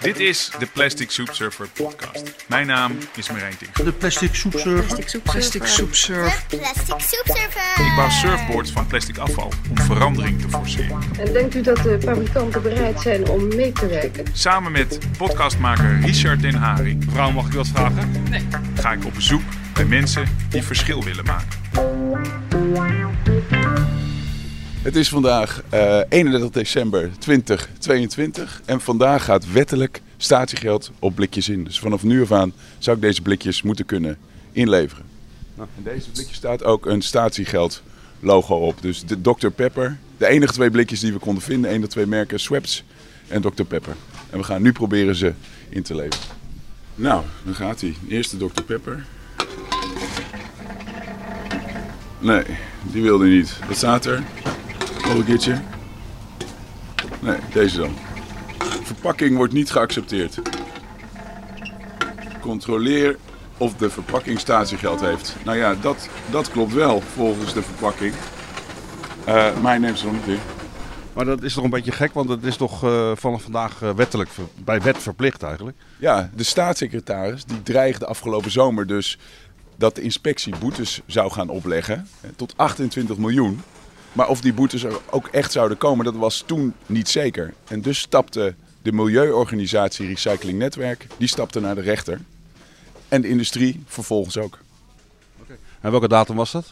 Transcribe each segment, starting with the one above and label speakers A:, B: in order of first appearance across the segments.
A: Dit is de Plastic Soup Surfer podcast. Mijn naam is Marijn Tink.
B: De plastic soepsurf.
C: Plastic soepsurf.
D: Plastic soepsurfer.
A: Ik bouw surfboards van plastic afval om verandering te forceren.
E: En denkt u dat de fabrikanten bereid zijn om mee te werken?
A: Samen met podcastmaker Richard Den Haring
B: Mevrouw, mag ik wat vragen?
A: ga ik op bezoek bij mensen die verschil willen maken.
F: Het is vandaag eh 31 december 2022 en vandaag gaat wettelijk statiegeld op blikjes in. Dus vanaf nu af aan zou ik deze blikjes moeten kunnen inleveren. Nou, in deze blikjes staat ook een statiegeld logo op. Dus de Dr. Pepper, de enige twee blikjes die we konden vinden, één of twee merken, Schweppes en Dr. Pepper. En we gaan nu proberen ze in te leveren. Nou, dan gaat hij. Eerst de Dr. Pepper. Nee, die wilde niet. Wat staat er? Nog een keertje. Nee, deze dan. Verpakking wordt niet geaccepteerd. Controleer of de verpakking statiegeld heeft. Nou ja, dat, dat klopt wel volgens de verpakking. Eh maar hij neemt ze nog niet in.
B: Maar dat is toch een beetje gek, want het is toch eh, vanaf vandaag eh, wettelijk, bij wet verplicht eigenlijk.
F: Ja, de staatssecretaris die dreigde afgelopen zomer dus dat de inspectie boetes zou gaan opleggen. eh, Tot 28 miljoen. Maar of die boetes er ook echt zouden komen, dat was toen niet zeker. En dus stapte de milieuorganisatie Recycling Netwerk, die stapte naar de rechter. En de industrie vervolgens ook.
B: En welke datum was dat?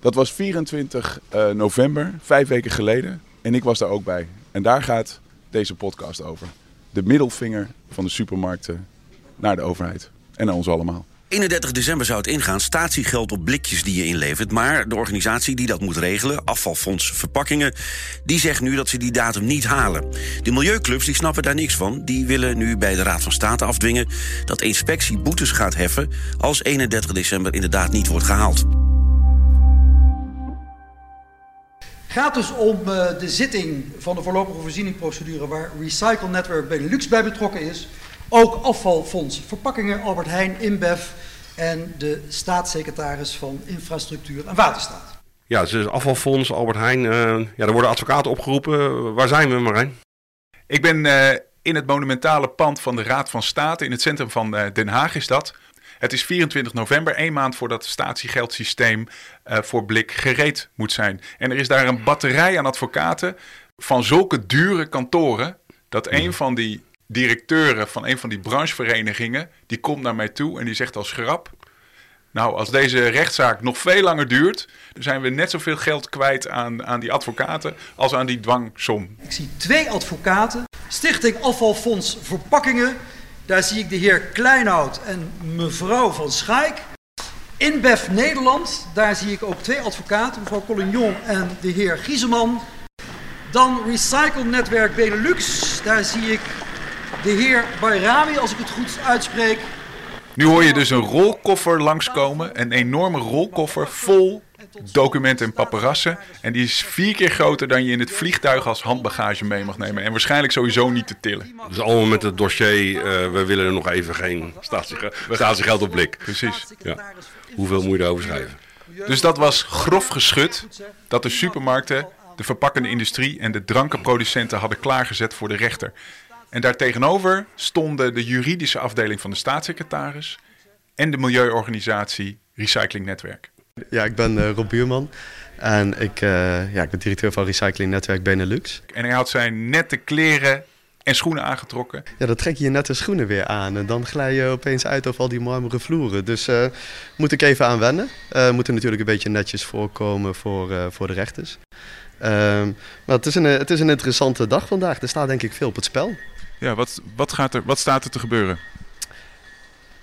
F: Dat was 24 eh, november, vijf weken geleden. En ik was daar ook bij. En daar gaat deze podcast over. De middelvinger van de supermarkten naar de overheid. En naar ons allemaal.
G: 31 december zou het ingaan, statiegeld op blikjes die je inlevert. Maar de organisatie die dat moet regelen, Afvalfonds Verpakkingen... die zegt nu dat ze die datum niet halen. De milieuclubs die snappen daar niks van. Die willen nu bij de Raad van State afdwingen... dat inspectie boetes gaat heffen... als 31 december inderdaad niet wordt gehaald.
H: gaat dus om eh, de zitting van de voorlopige voorzieningprocedure waar Recycle Network Benelux bij betrokken is. Ook afvalfonds Verpakkingen, Albert Heijn, InBev en de staatssecretaris van Infrastructuur en Waterstaat.
I: Ja, dus afvalfonds, Albert Heijn. eh, ja, er worden advocaten opgeroepen. Waar zijn we, Marijn?
A: Ik ben eh, in het monumentale pand van de Raad van State. In het centrum van eh, Den Haag is dat. Het is 24 november, één maand voordat het statiegeldsysteem eh, voor blik gereed moet zijn. En er is daar een batterij aan advocaten van zulke dure kantoren... dat een van die directeuren van een van die brancheverenigingen... die komt naar mij toe en die zegt als grap... Nou, als deze rechtszaak nog veel langer duurt, dan zijn we net zoveel geld kwijt aan, aan die advocaten als aan die dwangsom.
H: Ik zie twee advocaten. Stichting Afvalfonds Verpakkingen. Daar zie ik de heer Kleinoud en mevrouw van Schaik. InBev Nederland. Daar zie ik ook twee advocaten. Mevrouw Collignon en de heer Gieseman. Dan Recycle Netwerk Benelux. Daar zie ik de heer Bayrami, als ik het goed uitspreek.
A: Nu hoor je dus een rolkoffer langskomen, een enorme rolkoffer vol documenten en paparassen. En die is vier keer groter dan je in het vliegtuig als handbagage mee mag nemen. En waarschijnlijk sowieso niet te tillen.
I: Dus allemaal met het dossier. eh, we willen er nog even geen statiege- statiegeld op blik.
A: Precies.
I: Ja. Hoeveel moet je erover schrijven?
A: Dus dat was grof geschud dat de supermarkten, de verpakkende industrie en de drankenproducenten hadden klaargezet voor de rechter. En daartegenover stonden de juridische afdeling van de staatssecretaris en de milieuorganisatie Recycling Netwerk.
J: Ja, ik ben eh, Rob Buurman en ik, eh, ja, ik ben directeur van Recycling Netwerk Benelux.
A: En hij had zijn nette kleren en schoenen aangetrokken.
J: Ja, dan trek je je nette schoenen weer aan en dan glij je opeens uit over al die marmeren vloeren. Dus eh moet ik even aan wennen. Moet er natuurlijk een beetje netjes voorkomen voor, voor de rechters. Ehm, maar het is, een, het is een interessante dag vandaag. Er staat denk ik veel op het spel.
A: Ja, wat, wat, gaat er, wat staat er te gebeuren?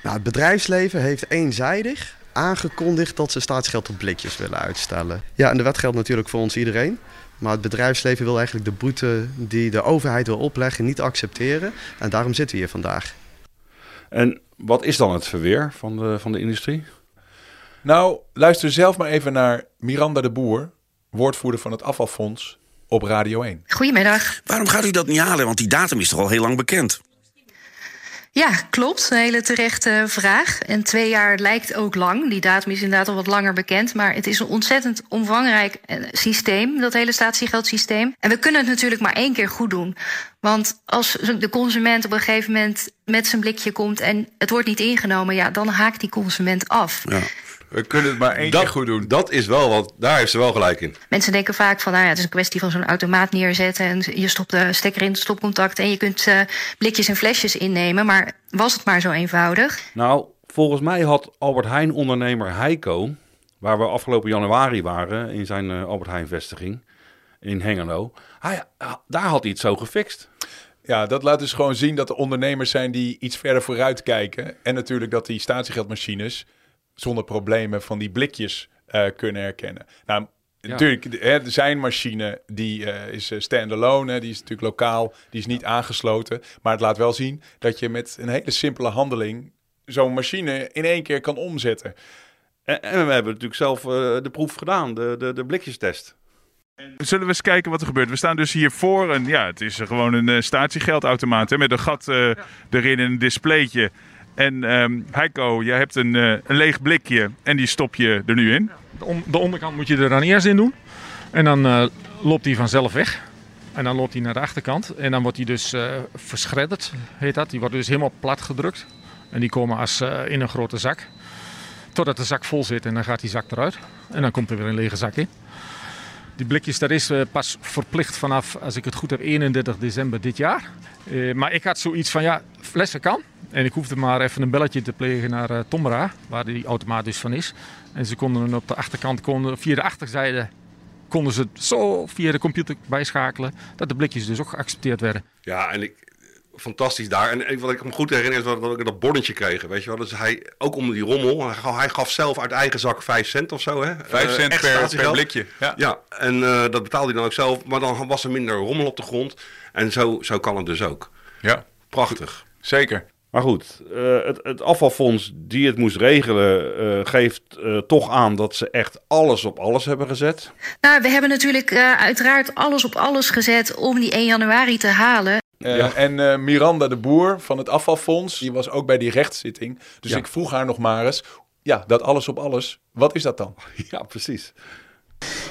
J: Nou, het bedrijfsleven heeft eenzijdig aangekondigd dat ze staatsgeld op blikjes willen uitstellen. Ja, en de wet geldt natuurlijk voor ons iedereen. Maar het bedrijfsleven wil eigenlijk de boete die de overheid wil opleggen niet accepteren. En daarom zitten we hier vandaag.
I: En wat is dan het verweer van de, van de industrie?
A: Nou, luister zelf maar even naar Miranda de Boer, woordvoerder van het afvalfonds, op Radio 1.
C: Goedemiddag.
G: Waarom gaat u dat niet halen? Want die datum is toch al heel lang bekend?
D: Ja, klopt. Een hele terechte vraag. En twee jaar lijkt ook lang. Die datum is inderdaad al wat langer bekend. Maar het is een ontzettend omvangrijk eh, systeem, dat hele statiegeldsysteem. En we kunnen het natuurlijk maar één keer goed doen. Want als de consument op een gegeven moment met zijn blikje komt en het wordt niet ingenomen, ja, dan haakt die consument af.
I: Ja.
A: We kunnen het maar één
I: dat,
A: keer goed doen.
I: Dat is wel, want daar heeft ze wel gelijk in.
D: Mensen denken vaak van, nou ja, het is een kwestie van zo'n automaat neerzetten en je stopt de stekker in het stopcontact en je kunt uh, blikjes en flesjes innemen. Maar was het maar zo eenvoudig?
B: Nou, volgens mij had Albert Heijn ondernemer Heiko, waar we afgelopen januari waren in zijn uh, Albert Heijn vestiging in Hengelo, hij, daar had hij het zo gefixt.
A: Ja, dat laat dus gewoon zien dat er ondernemers zijn die iets verder vooruit kijken. En natuurlijk dat die statiegeldmachines zonder problemen van die blikjes uh, kunnen herkennen. Nou, ja. natuurlijk, er zijn machine die uh, is standalone, die is natuurlijk lokaal, die is niet aangesloten. Maar het laat wel zien dat je met een hele simpele handeling zo'n machine in één keer kan omzetten.
B: En, en we hebben natuurlijk zelf uh, de proef gedaan, de, de, de blikjestest.
K: Zullen we eens kijken wat er gebeurt? We staan dus hier voor een, ja, het is gewoon een uh, statiegeldautomaat hè, met een gat uh, ja. erin en een displaytje. En um, Heiko, jij hebt een, uh, een leeg blikje en die stop je er nu in.
L: De, on de onderkant moet je er dan eerst in doen. En dan uh, loopt hij vanzelf weg. En dan loopt hij naar de achterkant. En dan wordt hij dus uh, verschredderd, heet dat. Die wordt dus helemaal plat gedrukt. En die komen als in een grote zak. Totdat de zak vol zit en dan gaat die zak eruit. En dan komt er weer een lege zak in. Die blikjes, dat is uh, pas verplicht vanaf, als ik het goed heb, 31 december dit jaar. Uh, maar ik had zoiets van, ja, flessen kan. En ik hoefde maar even een belletje te plegen naar uh, Tomra, waar die automaat dus van is. En ze konden op de achterkant, konden, via de achterzijde, konden ze zo via de computer bijschakelen, dat de blikjes dus ook geaccepteerd werden.
I: Ja, en ik, fantastisch daar. En wat ik me goed herinner is dat, dat ik dat bonnetje kreeg. Weet je wel? Dus hij, ook om die rommel, hij gaf zelf uit eigen zak 5 cent of zo. Hè?
A: 5 cent uh, per, per, blikje. Ja,
I: ja en uh, dat betaalde hij dan ook zelf. Maar dan was er minder rommel op de grond. En zo, zo kan het dus ook.
A: Ja.
I: Prachtig.
A: Zeker.
B: Maar goed, uh, het, het, afvalfonds die het moest regelen, uh, geeft uh, toch aan dat ze echt alles op alles hebben gezet.
D: Nou, we hebben natuurlijk uiteraard alles op alles gezet om die 1 januari te halen.
A: Uh, ja. En uh, Miranda de Boer van het afvalfonds, die was ook bij die rechtszitting. Dus ja. ik vroeg haar nog maar eens, ja, dat alles op alles, wat is dat dan?
B: Ja, precies.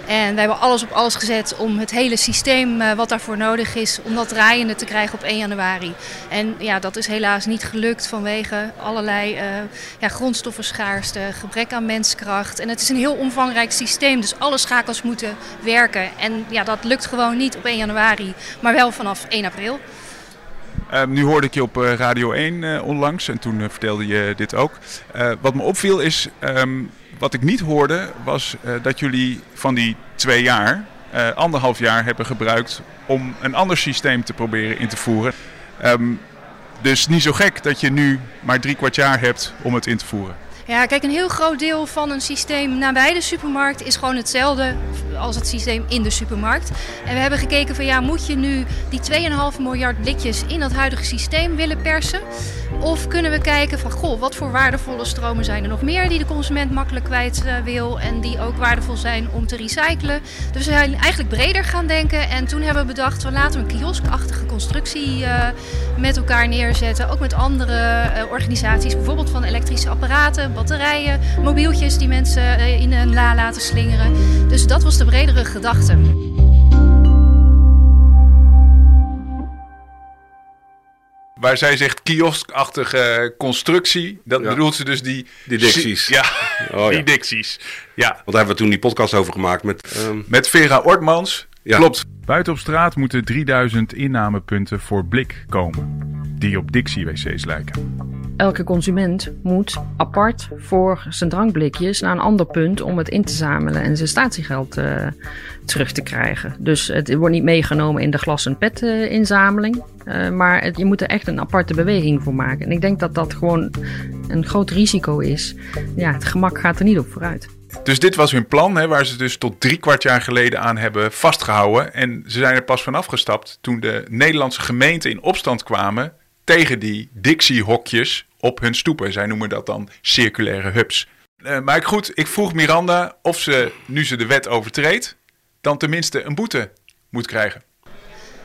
M: En we hebben alles op alles gezet om het hele systeem uh, wat daarvoor nodig is, om dat draaiende te krijgen op 1 januari. En ja, dat is helaas niet gelukt vanwege allerlei uh, ja, grondstoffenschaarste, gebrek aan menskracht. En het is een heel omvangrijk systeem, dus alle schakels moeten werken. En ja, dat lukt gewoon niet op 1 januari, maar wel vanaf 1 april.
A: Um, nu hoorde ik je op uh, Radio 1 uh, onlangs en toen vertelde je dit ook. wat me opviel is, um, wat ik niet hoorde, was dat jullie van die twee jaar, anderhalf jaar hebben gebruikt om een ander systeem te proberen in te voeren. Um, dus niet zo gek dat je nu maar drie kwart jaar hebt om het in te voeren.
M: Ja, kijk, een heel groot deel van een systeem nabij de supermarkt is gewoon hetzelfde als het systeem in de supermarkt. En we hebben gekeken van ja, moet je nu die 2,5 miljard blikjes in dat huidige systeem willen persen? Of kunnen we kijken van goh, wat voor waardevolle stromen zijn er nog meer die de consument makkelijk kwijt uh, wil en die ook waardevol zijn om te recyclen? Dus we zijn eigenlijk breder gaan denken en toen hebben we bedacht van laten we een kioskachtige constructie uh, met elkaar neerzetten. Ook met andere uh, organisaties, bijvoorbeeld van elektrische apparaten, batterijen, mobieltjes die mensen in een la laten slingeren. Dus dat was de bredere gedachte.
A: Waar zij zegt kioskachtige constructie, dat ja. bedoelt ze dus die...
I: Die dicties.
A: Ja, oh, die ja. dicties. Ja.
I: Want daar hebben we toen die podcast over gemaakt met...
A: Um... Met Vera Ortmans. Ja. Klopt. Buiten op straat moeten 3000 innamepunten voor blik komen. Die op Dixie-wc's lijken.
N: Elke consument moet apart voor zijn drankblikjes naar een ander punt om het in te zamelen en zijn statiegeld uh, terug te krijgen. Dus het wordt niet meegenomen in de glas- en pet-inzameling. Uh, maar je moet er echt een aparte beweging voor maken. En ik denk dat dat gewoon een groot risico is. Ja, het gemak gaat er niet op vooruit.
A: Dus dit was hun plan, hè, waar ze dus tot drie kwart jaar geleden aan hebben vastgehouden. En ze zijn er pas van afgestapt toen de Nederlandse gemeenten in opstand kwamen tegen die Dixie-hokjes op hun stoepen. Zij noemen dat dan circulaire hubs. Uh, maar goed, ik vroeg Miranda of ze, nu ze de wet overtreedt, dan tenminste een boete moet krijgen.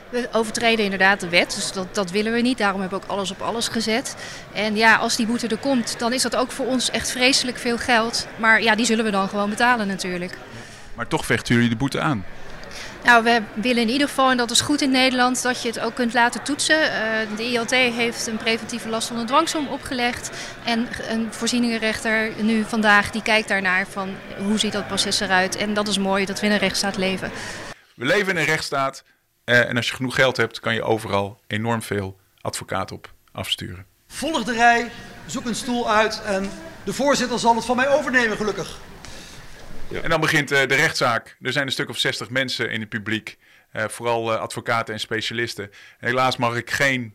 M: We overtreden inderdaad de wet, dus dat, dat willen we niet. Daarom hebben we ook alles op alles gezet. En ja, als die boete er komt, dan is dat ook voor ons echt vreselijk veel geld. Maar ja, die zullen we dan gewoon betalen natuurlijk.
A: Maar toch vechten jullie de boete aan.
M: Nou, we willen in ieder geval, en dat is goed in Nederland, dat je het ook kunt laten toetsen. Uh, de ILT heeft een preventieve last van een dwangsom opgelegd. En een voorzieningenrechter nu vandaag, die kijkt daarnaar van hoe ziet dat proces eruit. En dat is mooi, dat we in een rechtsstaat leven.
A: We leven in een rechtsstaat uh, en als je genoeg geld hebt, kan je overal enorm veel advocaat op afsturen.
H: Volg de rij, zoek een stoel uit en de voorzitter zal het van mij overnemen, gelukkig.
A: En dan begint uh, de rechtszaak. Er zijn een stuk of 60 mensen in het publiek. Uh, vooral uh, advocaten en specialisten. Helaas mag ik geen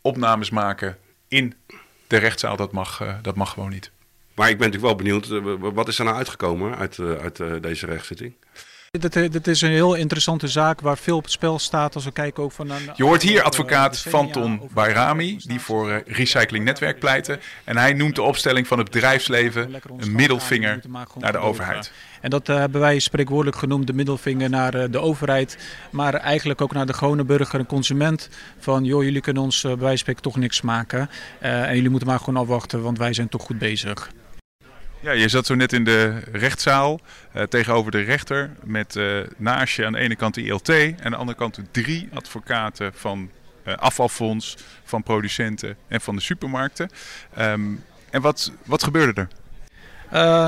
A: opnames maken in de rechtszaal. Dat mag, dat mag gewoon niet.
I: Maar ik ben natuurlijk wel benieuwd, wat is er nou uitgekomen uit, uit deze rechtszitting?
O: Dit, dit, is een heel interessante zaak waar veel op het spel staat als we kijken ook van... Een,
A: Je hoort hier advocaat Fanton Bayrami, die voor uh, Recycling Netwerk pleitte. En hij noemt de opstelling van het bedrijfsleven een middelvinger naar de overheid.
O: En dat uh, hebben wij spreekwoordelijk genoemd de middelvinger naar de overheid. Maar eigenlijk ook naar de gewone burger en consument. Van joh, jullie kunnen ons bij wijze van spreken toch niks maken. en jullie moeten maar gewoon afwachten, want wij zijn toch goed bezig.
A: Ja, je zat zo net in de rechtszaal uh, tegenover de rechter met uh, naast je aan de ene kant de ILT en aan de andere kant drie advocaten van uh, afvalfonds, van producenten en van de supermarkten. Um, en wat, wat gebeurde er?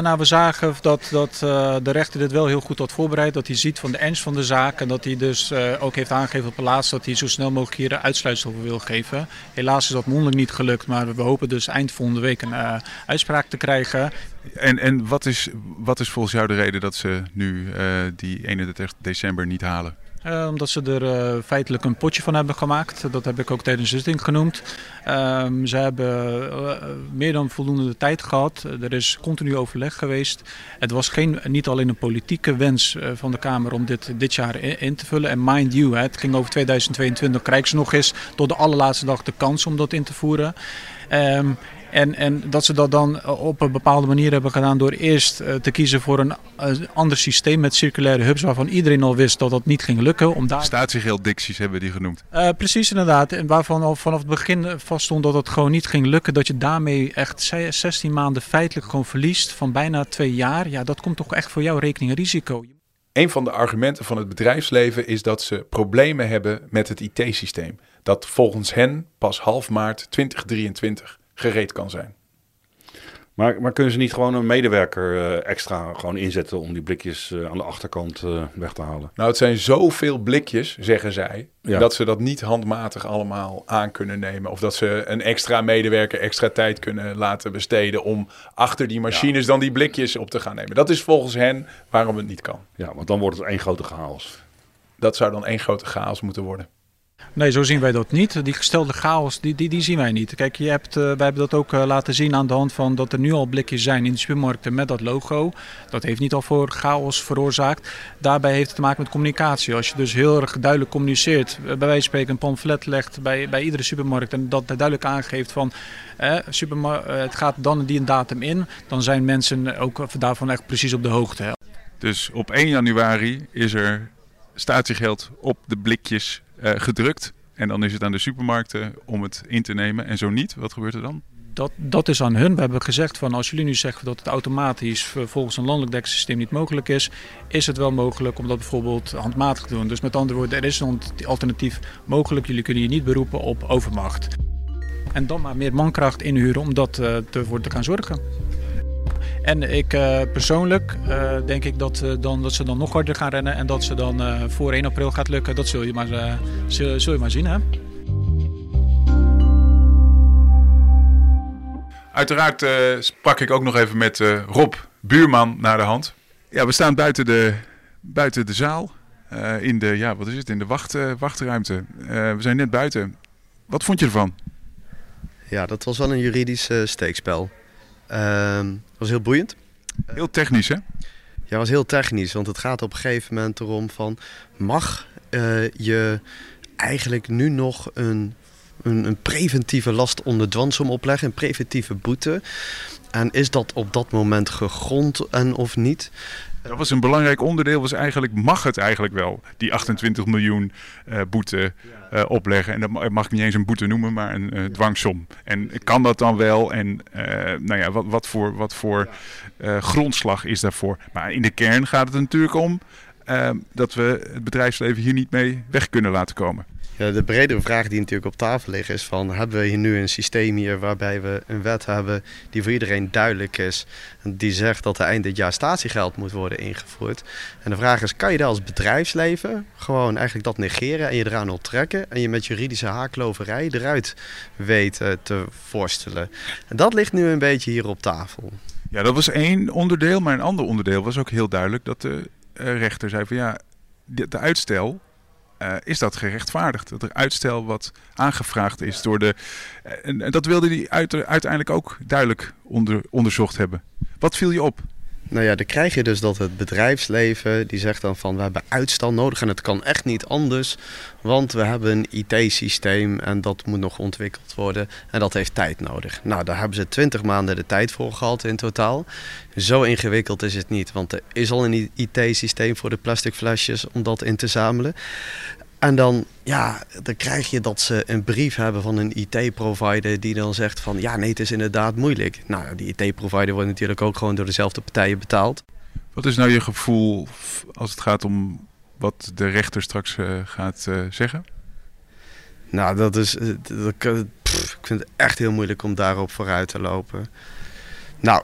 O: Nou, we zagen dat, dat de rechter dit wel heel goed had voorbereid. Dat hij ziet van de ernst van de zaak. En dat hij dus ook heeft aangegeven op het laatst dat hij zo snel mogelijk hier uitsluitsel wil geven. Helaas is dat mondeling niet gelukt. Maar we hopen dus eind volgende week een uitspraak te krijgen.
A: En, en wat, is, wat is volgens jou de reden dat ze nu die 31 december niet halen?
O: Uh, omdat ze er uh, feitelijk een potje van hebben gemaakt. Dat heb ik ook tijdens de zitting genoemd. Uh, ze hebben uh, meer dan voldoende tijd gehad. Er is continu overleg geweest. Het was geen, niet alleen een politieke wens van de Kamer om dit dit jaar in, te vullen. En mind you, het ging over 2022. Krijgen ze nog eens tot de allerlaatste dag de kans om dat in te voeren. Um, en, en dat ze dat dan op een bepaalde manier hebben gedaan door eerst uh, te kiezen voor een uh, ander systeem met circulaire hubs waarvan iedereen al wist dat dat niet ging lukken. Om daar...
A: Statiegelddicties hebben we die genoemd.
O: Uh, precies inderdaad. En waarvan al vanaf het begin vaststond dat het gewoon niet ging lukken. Dat je daarmee echt 16 maanden feitelijk gewoon verliest van bijna twee jaar. Ja, dat komt toch echt voor jouw rekening een risico.
A: Een van de argumenten van het bedrijfsleven is dat ze problemen hebben met het IT-systeem. Dat volgens hen pas half maart 2023 gereed kan zijn.
B: Maar, maar kunnen ze niet gewoon een medewerker uh, extra gewoon inzetten om die blikjes uh, aan de achterkant uh, weg te halen?
A: Nou, het zijn zoveel blikjes, zeggen zij, ja. dat ze dat niet handmatig allemaal aan kunnen nemen. Of dat ze een extra medewerker extra tijd kunnen laten besteden om achter die machines ja. dan die blikjes op te gaan nemen. Dat is volgens hen waarom het niet kan.
B: Ja, want dan wordt het één grote chaos.
A: Dat zou dan één grote chaos moeten worden.
O: Nee, zo zien wij dat niet. Die gestelde chaos, die, die, die zien wij niet. Kijk, je hebt, uh, wij hebben dat ook uh, laten zien aan de hand van dat er nu al blikjes zijn in de supermarkten met dat logo. Dat heeft niet al voor chaos veroorzaakt. Daarbij heeft het te maken met communicatie. Als je dus heel erg duidelijk communiceert, bij wijze van spreken een pamflet legt bij, bij iedere supermarkt en dat duidelijk aangeeft van eh, het gaat dan die een datum in, dan zijn mensen ook daarvan echt precies op de hoogte.
A: Dus op 1 januari is er statiegeld op de blikjes gedrukt. En dan is het aan de supermarkten om het in te nemen. En zo niet, wat gebeurt er dan?
O: Dat, dat is aan hun. We hebben gezegd van als jullie nu zeggen dat het automatisch volgens een landelijk deksysteem niet mogelijk is, is het wel mogelijk om dat bijvoorbeeld handmatig te doen. Dus met andere woorden, er is een alternatief mogelijk. Jullie kunnen je niet beroepen op overmacht. En dan maar meer mankracht inhuren om dat uh, te, voor te gaan zorgen. En ik uh, persoonlijk uh, denk ik dat, uh, dan, dat ze dan nog harder gaan rennen en dat ze dan voor 1 april gaat lukken. Dat zul je maar, zul, zul je maar zien. Hè?
A: Uiteraard sprak ik ook nog even met Rob Buurman naar de hand. Ja, we staan buiten de, buiten de zaal. in de, ja, wat is het, in de wacht, wachtruimte. we zijn net buiten. Wat vond je ervan?
J: Ja, dat was wel een juridisch steekspel. Uh, was heel boeiend.
A: Heel technisch, hè?
J: Ja, was heel technisch. Want het gaat op een gegeven moment erom van... mag uh, je eigenlijk nu nog een een, een preventieve last onder dwansom opleggen, een preventieve boete. En is dat op dat moment gegrond en of niet?
K: Dat was een belangrijk onderdeel, was eigenlijk, mag het eigenlijk wel, die 28 miljoen uh, boete uh, opleggen. En dat mag ik niet eens een boete noemen, maar een uh, dwangsom. En kan dat dan wel? En nou ja, wat, wat voor, wat voor grondslag is daarvoor? Maar in de kern gaat het natuurlijk om dat we het bedrijfsleven hier niet mee weg kunnen laten komen.
J: Ja, de bredere vraag die natuurlijk op tafel ligt is van... hebben we hier nu een systeem hier waarbij we een wet hebben die voor iedereen duidelijk is... die zegt dat er eind dit jaar statiegeld moet worden ingevoerd. En de vraag is, kan je daar als bedrijfsleven gewoon eigenlijk dat negeren... en je eraan onttrekken en je met juridische haakloverij eruit weten te voorstellen? En dat ligt nu een beetje hier op tafel.
K: Ja, dat was één onderdeel, maar een ander onderdeel was ook heel duidelijk... dat de rechter zei van ja, de uitstel uh, is dat gerechtvaardigd. Dat er uitstel wat aangevraagd is door de. Uh, en dat wilde hij uit, uiteindelijk ook duidelijk onder, onderzocht hebben. Wat viel je op?
J: Nou ja, dan krijg je dus dat het bedrijfsleven die zegt dan van we hebben uitstel nodig en het kan echt niet anders, want we hebben een IT-systeem en dat moet nog ontwikkeld worden en dat heeft tijd nodig. Nou, daar hebben ze 20 maanden de tijd voor gehad in totaal. Zo ingewikkeld is het niet, want er is al een IT-systeem voor de plastic flesjes om dat in te zamelen. En dan, ja, dan krijg je dat ze een brief hebben van een IT-provider die dan zegt van ja, nee, het is inderdaad moeilijk. Nou, die IT-provider wordt natuurlijk ook gewoon door dezelfde partijen betaald.
K: Wat is nou je gevoel als het gaat om wat de rechter straks uh, gaat uh, zeggen?
J: Nou, dat is. eh, Dat, pff, ik vind het echt heel moeilijk om daarop vooruit te lopen. Nou,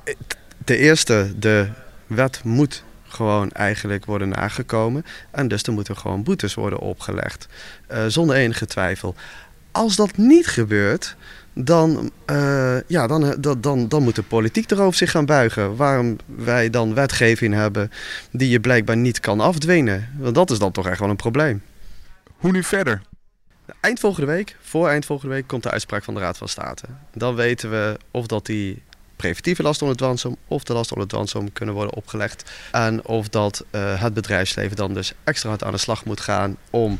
J: de eerste, de wet moet gewoon eigenlijk worden nagekomen. En dus er moeten gewoon boetes worden opgelegd. Uh, zonder enige twijfel. Als dat niet gebeurt, dan, uh, ja, dan, dan, dan, dan moet de politiek erover zich gaan buigen. Waarom wij dan wetgeving hebben die je blijkbaar niet kan afdwingen. Want dat is dan toch echt wel een probleem.
K: Hoe nu verder?
J: Eind volgende week, voor eind volgende week, komt de uitspraak van de Raad van State. Dan weten we of dat die preventieve last onder dwansom of de last onder dwansom kunnen worden opgelegd. En of dat uh, het bedrijfsleven dan dus extra hard aan de slag moet gaan om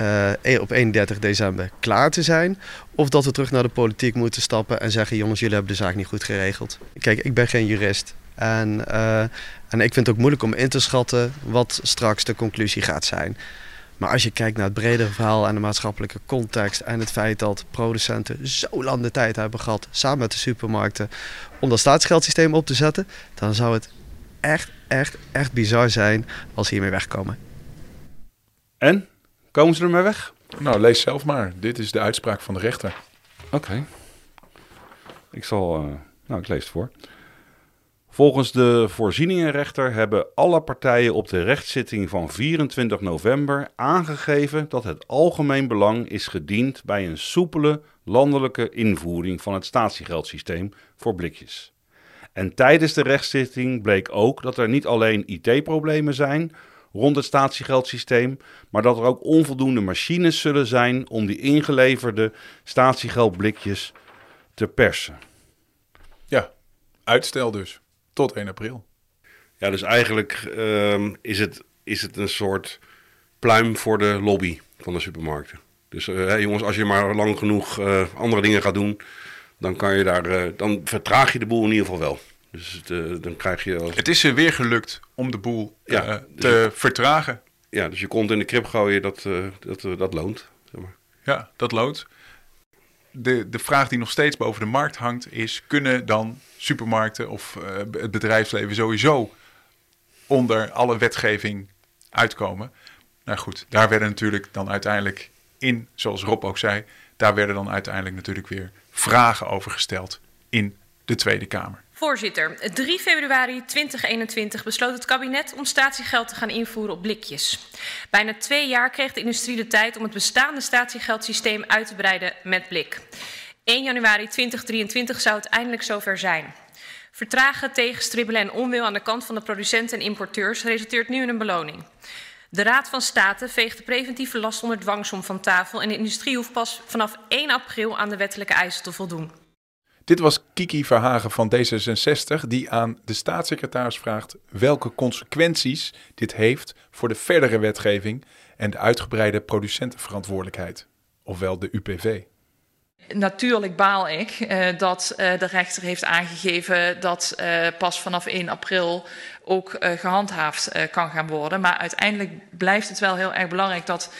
J: uh, op 31 december klaar te zijn. Of dat we terug naar de politiek moeten stappen en zeggen: jongens, jullie hebben de zaak niet goed geregeld. Kijk, ik ben geen jurist. En, uh, en ik vind het ook moeilijk om in te schatten wat straks de conclusie gaat zijn. Maar als je kijkt naar het bredere verhaal en de maatschappelijke context en het feit dat producenten zo lang de tijd hebben gehad, samen met de supermarkten, om dat staatsgeldsysteem op te zetten, dan zou het echt, echt, echt bizar zijn als ze hiermee wegkomen.
B: En? Komen ze ermee weg?
A: Nou, lees zelf maar. Dit is de uitspraak van de rechter.
B: Oké. Okay. Ik zal. Uh, nou, ik lees het voor. Volgens de voorzieningenrechter hebben alle partijen op de rechtszitting van 24 november aangegeven dat het algemeen belang is gediend bij een soepele landelijke invoering van het statiegeldsysteem voor blikjes. En tijdens de rechtszitting bleek ook dat er niet alleen IT-problemen zijn rond het statiegeldsysteem, maar dat er ook onvoldoende machines zullen zijn om die ingeleverde statiegeldblikjes te persen.
A: Ja, uitstel dus tot 1 april.
I: Ja, dus eigenlijk uh, is, het, is het een soort pluim voor de lobby van de supermarkten. Dus uh, jongens, als je maar lang genoeg uh, andere dingen gaat doen, dan kan je daar, uh, dan vertraag je de boel in ieder geval wel. Dus dan krijg je. Als...
A: Het is er weer gelukt om de boel ja, te dus, vertragen.
I: Ja, dus je komt in de krip gooien, dat, dat, dat loont. Zeg maar.
A: Ja, dat loont. De, de vraag die nog steeds boven de markt hangt is: kunnen dan supermarkten of uh, het bedrijfsleven sowieso onder alle wetgeving uitkomen. Nou goed, daar werden natuurlijk dan uiteindelijk in, zoals Rob ook zei, daar werden dan uiteindelijk natuurlijk weer vragen over gesteld in de Tweede Kamer.
P: Voorzitter, 3 februari 2021 besloot het kabinet om statiegeld te gaan invoeren op blikjes. Bijna twee jaar kreeg de industrie de tijd om het bestaande statiegeldsysteem uit te breiden met blik. 1 januari 2023 zou het eindelijk zover zijn. Vertragen, tegenstribbelen en onwil aan de kant van de producenten en importeurs resulteert nu in een beloning. De Raad van State veegt de preventieve last onder dwangsom van tafel en de industrie hoeft pas vanaf 1 april aan de wettelijke eisen te voldoen.
A: Dit was Kiki Verhagen van D66 die aan de staatssecretaris vraagt welke consequenties dit heeft voor de verdere wetgeving en de uitgebreide producentenverantwoordelijkheid, ofwel de UPV.
Q: Natuurlijk baal ik uh, dat uh, de rechter heeft aangegeven dat uh, pas vanaf 1 april ook gehandhaafd kan gaan worden. Maar uiteindelijk blijft het wel heel erg belangrijk dat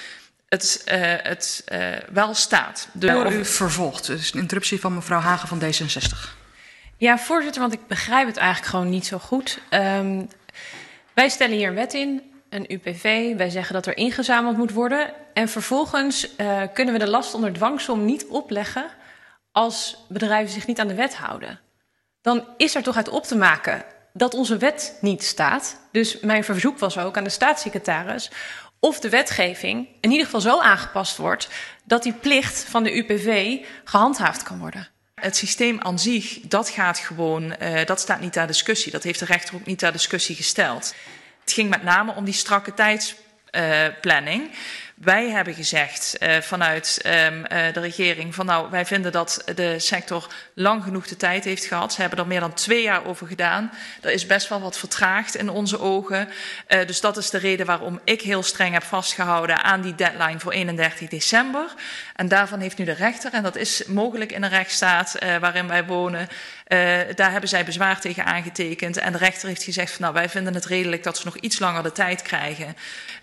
Q: het, het wel staat.
C: De, Door u vervolgt. Dus een interruptie van mevrouw Hagen van D66.
P: Ja, voorzitter, want ik begrijp het eigenlijk gewoon niet zo goed. Um, wij stellen hier een wet in, een UPV. Wij zeggen dat er ingezameld moet worden. En vervolgens uh, kunnen we de last onder dwangsom niet opleggen als bedrijven zich niet aan de wet houden. Dan is er toch uit op te maken dat onze wet niet staat. Dus mijn verzoek was ook aan de staatssecretaris of de wetgeving in ieder geval zo aangepast wordt dat die plicht van de UPV gehandhaafd kan worden.
C: Het systeem aan zich, dat gaat gewoon, uh, dat staat niet ter discussie. Dat heeft de rechter ook niet ter discussie gesteld. Het ging met name om die strakke tijdsplanning. Wij hebben gezegd uh, vanuit um, de regering van nou, wij vinden dat de sector lang genoeg de tijd heeft gehad. Ze hebben er meer dan twee jaar over gedaan. Er is best wel wat vertraagd in onze ogen. Uh, dus dat is de reden waarom ik heel streng heb vastgehouden aan die deadline voor 31 december. En daarvan heeft nu de rechter, en dat is mogelijk in een rechtsstaat waarin wij wonen, daar hebben zij bezwaar tegen aangetekend. En de rechter heeft gezegd van nou, wij vinden het redelijk dat ze nog iets langer de tijd krijgen.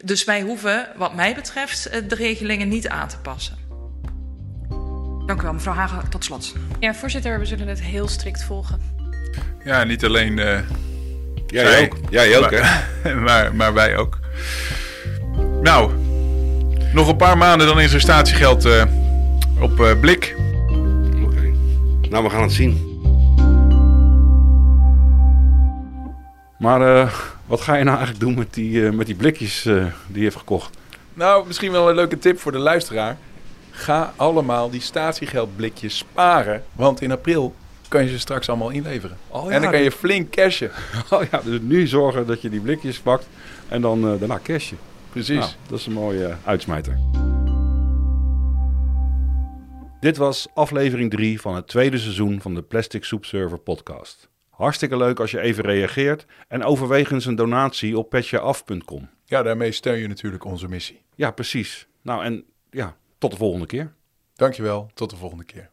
C: Dus wij hoeven, wat mij betreft, de regelingen niet aan te passen. Dank u wel, mevrouw Hagen. Tot slot.
P: Ja, voorzitter, we zullen het heel strikt volgen.
A: Ja, niet alleen. Uh,
I: jij zij, ook. Jij ook,
A: maar, hè? Maar, maar wij ook. Nou, nog een paar maanden dan is er statiegeld uh, op uh, blik.
I: Oké. Okay. Nou, we gaan het zien.
B: Maar wat ga je nou eigenlijk doen met die, met die blikjes die je heeft gekocht?
A: Nou, misschien wel een leuke tip voor de luisteraar. Ga allemaal die statiegeldblikjes sparen. Want in april kan je ze straks allemaal inleveren. Oh, ja, en dan kan je flink cashen.
B: Oh ja, dus nu zorgen dat je die blikjes pakt en dan uh, daarna cashen.
A: Precies. Nou,
B: dat is een mooie uh, uitsmijter. Dit was aflevering 3 van het tweede seizoen van de Plastic Soup Server podcast. Hartstikke leuk als je even reageert en overwegens een donatie op petjeaf.com.
A: Ja, daarmee steun je natuurlijk onze missie.
B: Ja, precies. Nou en ja, tot de volgende keer.
A: Dankjewel, tot de volgende keer.